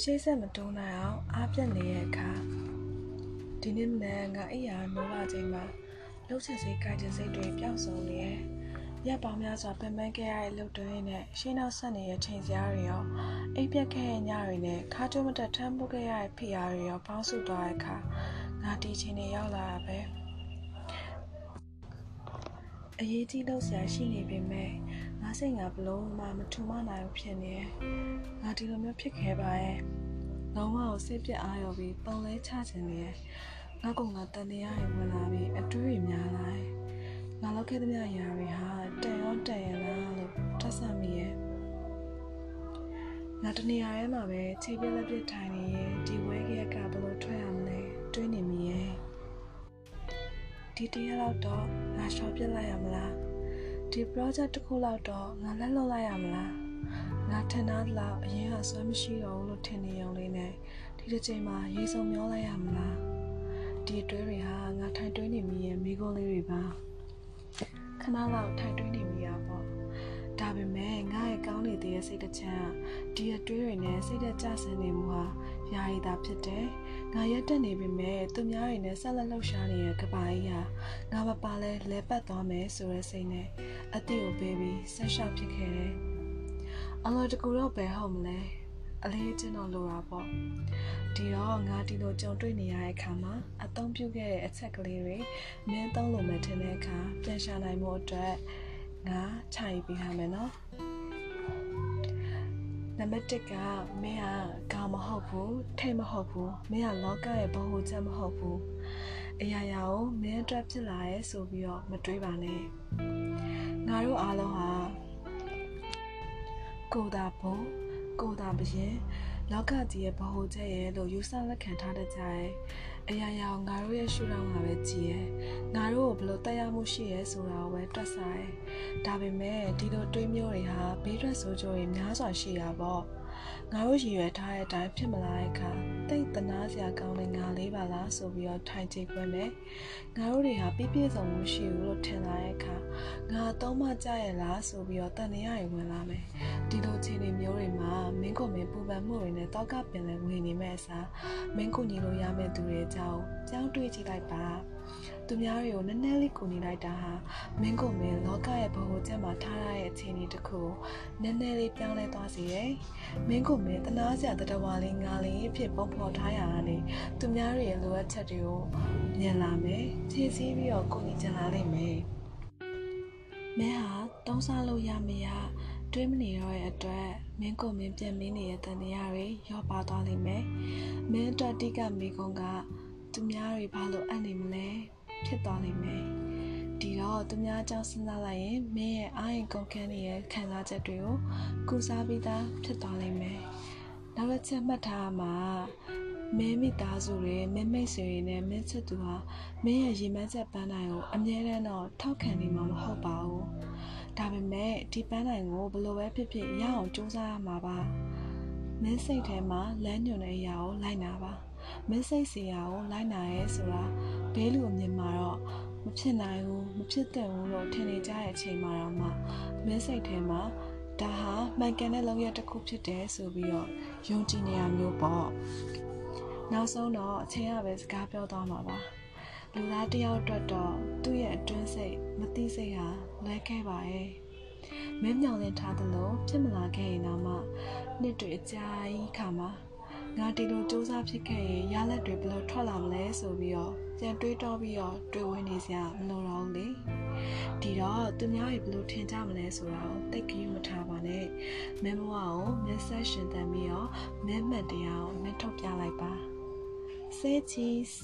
ရှေ့ဆက်မတိုးနိုင်အောင်အားပြတ်နေတဲ့အခါဒီနေ့မနေ့ငါအိယာနိုးလာချိန်မှာလှုပ်ချက်စိတ်ကြိုက်တဲ့စိတ်တွေပျောက်ဆုံးနေရဲ့ရက်ပေါင်းများစွာပင်ပန်းခဲ့ရတဲ့လှုပ်တွင်းနဲ့ရှင်းနောက်ဆက်နေတဲ့ချိန်စရာတွေရောအိပ်ပြက်ခဲ့တဲ့ညတွေနဲ့ခါတွမတက်ထမ်းပုတ်ခဲ့ရတဲ့ဖိအားတွေရောပေါင်းစုသွားတဲ့အခါငါဒီချိန်တွေရောက်လာတာပဲ အရေးကြီးလို့ဆရာရှိနေပေမဲ့ငါစိတ်ငါဘလို့မှမထူမနိုင်ဘူးဖြစ်နေတယ်။ငါဒီလိုမျိုးဖြစ်ခဲ့ပါရဲ့။လုံးဝကိုစိတ်ပြက်အားရောပြီးပုံလဲချခြင်းနေရဲ့။ငါကငါတန်တရားတွေဝင်လာပြီးအတွေးတွေများလာရဲ့။ငါလောက်ခဲ့တဲ့မြရာတွေဟာတန်ရောတန်ရလားလို့ထပ်ဆမိရဲ့။ငါတနေရာထဲမှာပဲခြေပြက်လက်ပြထိုင်နေရဲ့ဒီဝဲကကဘလို့ထွက်ရမလဲတွေးနေမိရဲ့။ ဒီတရက်တော့ငါရှော့ပြစ်လိုက်ရမလား။ဒီ project တစ်ခုလောက်တော့ငါလက်လွတ်လိုက်ရမလားငါထင်သားလောက်အရင်ကဆွဲမရှိတော့ဘူးလို့ထင်နေရုံလေးနဲ့ဒီတစ်ချိန်မှာရေစုံမျောလိုက်ရမလားဒီအတွဲတွေဟာငါထိုင်တွင်းနေမိရဲ့မိခိုးလေးတွေပါခဏလောက်ထိုင်တွင်းနေမိရပေါ့ဒါပေမဲ့ငါရဲ့ကောင်းနေသေးတဲ့စိတ်တချမ်းဒီအတွဲတွေနဲ့စိတ်သက်ကြဆင်းနေမှုဟာယာရီတာဖြစ်တယ် ငါရက်တက်နေပြီမဲ့သူများတွေနဲ့ဆက်လက်လှုပ်ရှားနေတဲ့ကဘာကြီးဟာငါမပါလဲလဲပတ်သွားမယ်ဆိုတဲ့စိတ်နဲ့အတိကိုပေးပြီးဆက်ရှောက်ဖြစ်ခဲ့တယ်။အလောတကူတော့ဘယ်ဟုတ်မလဲ။အလေးအကျင့်တော့လိုတာပေါ့။ဒီတော့ငါဒီလိုကြုံတွေ့နေရတဲ့အခါမှာအသုံးပြုခဲ့တဲ့အချက်ကလေးတွေမင်းသုံးလို့မယ်ထင်တဲ့အခါပြန်ရှာနိုင်မှုအတွက်ငါခြိုက်ပေးထားမယ်နော် နံပါတ်1ကမင်းကကောင်းမဟုတ်ဘူးထိတ်မဟုတ်ဘူးမင်းကလောကရဲ့ဘဝချက်မဟုတ်ဘူးအရာရာကိုမင်းအတွက်ဖြစ်လာရဲဆိုပြီးတော့မတွေးပါနဲ့ငါတို့အားလုံးဟာကိုတာဘုံ ကိုတာဘရင်လောကကြီးရဲ့ဘဝချက်ရဲ့လို့ယူဆလက်ခံထားတတ်ကြရဲ့အရာရာငါတို့ရဲ့ရှုထောင့်ကပဲကြည်ရဲ့ငါတို့ကိုဘယ်လိုတက်ရောက်မှုရှိရဲဆိုတာကိုပဲတွက်စားရဲ့ဒါပေမဲ့ဒီလိုတွေးမျိုးတွေဟာဘေးထွက်ဆိုးကျိုးတွေများစွာရှိတာပေါ့ ငါတို့ရည်ရွယ်ထားတဲ့အတိုင်းဖြစ်မလာတဲ့အခါတိတ်တနာစရာကောင်းတဲ့ငါလေးပါလားဆိုပြီးတော့ထိုင်ကြည့်ခွင့်မယ်ငါတို့တွေဟာပြည့်ပြည့်စုံမှုရှိဘူးလို့ထင်လာတဲ့အခါငါတော့မှကြရလားဆိုပြီးတော့တန်တရားတွေဝင်လာမယ်ဒီလိုခြေနေမျိုးတွေမှာမင်းကိုမင်းပူပန်မှုတွေနဲ့တောက်ကပင်လည်းဝင်နေမဲ့အစားမင်းကိုညီလို့ရမယ့်သူတွေအကြောင်းကြောင်းတွေးကြည့်လိုက်ပါ သူများတွေကိုနည်းနည်းလေးကူညီလိုက်တာဟာမင်းကိုမင်းလောကရဲ့ဘဝချက်မှာထားရတဲ့အခြေအနေတစ်ခုနည်းနည်းလေးပြောင်းလဲသွားစေတယ်။မင်းကိုမင်းတနာစရာတတဝါလေးငါလေးအဖြစ်ပုံဖော်ထားရတာလေသူများတွေရဲ့လိုအပ်ချက်တွေကိုမြင်လာမယ်။ဖြည့်ဆည်းပြီးတော့ကူညီချင်လာလိမ့်မယ်။မင်းဟာတုံးစားလို့ရမရတွေးမနေတော့ရဲ့အတွက်မင်းကိုမင်းပြန်မင်းနေတဲ့တန်တရားတွေရောပါသွားလိမ့်မယ်။မင်းအတွက်တိကမိကုံကသူများတွေဘာလို့အပ်နေမလဲ ဖြစ်သွားလိမ့်မယ်ဒီတော့သူများအကြောင်းစဉ်းစားလိုက်ရင်မင်းရဲ့အာရင်ကုန်ခန်းရဲ့ခံစားချက်တွေကိုကုစားပြီးသားဖြစ်သွားလိမ့်မယ်နောက်တစ်ချက်မှတ်ထားမှာမင်းမိသားစုတွေမင်းမိတ်ဆွေတွေနဲ့မင်းချစ်သူဟာမင်းရဲ့ရည်မှန်းချက်ပန်းတိုင်းကိုအမြဲတမ်းတော့ထောက်ခံနေမှာမဟုတ်ပါဘူးဒါပေမဲ့ဒီပန်းတိုင်းကိုဘယ်လိုပဲဖြစ်ဖြစ်ရအောင်စူးစမ်းရမှာပါမင်းစိတ်ထဲမှာလမ်းညွှန်တဲ့အရာကိုလိုက်နာပါ မင်းစိတ်စီရာကိုလိုက်နာရဲဆိုတာဘဲလူအမြင်မှာတော့မဖြစ်နိုင်ဘူးမဖြစ်သင့်ဘူးလို့ထင်နေကြတဲ့အချိန်မှာတော့မှမင်းစိတ်ထဲမှာဒါဟာမှန်ကန်တဲ့လုပ်ရတစ်ခုဖြစ်တယ်ဆိုပြီးတော့ယုံကြည်နေရမျိုးပေါ့နောက်ဆုံးတော့အချိန်ကပဲစကားပြောသွားမှာပါလူသားတယောက်အတွက်တော့သူ့ရဲ့အတွင်းစိတ်မသိစိတ်ဟာလဲခဲ့ပါရဲ့မင်းမြောင်လင်ထားသလိုဖြစ်မလာခဲ့ရင်တော့မှနှစ်တွေအကြာကြီးခါမှာ ငါဒီလိုစူးစမ်းဖြစ်ခဲ့ရင်ရလက်တွေဘယ်လိုထွက်လာမလဲဆိုပြီးတော့ပြန်တွေးတောပြီးတော့တွေးဝင်နေစရာမလိုတော့ဘူးလေဒီတော့သူများတွေဘယ်လိုထင်ကြမလဲဆိုတာကိုသိကြည့်မထားပါနဲ့မင်းဘဝကိုမက်ဆေ့ရှင်တန်ပြီးတော့မင်းမှတ်တရားကိုမင်းထုတ်ပြလိုက်ပါ Say cheese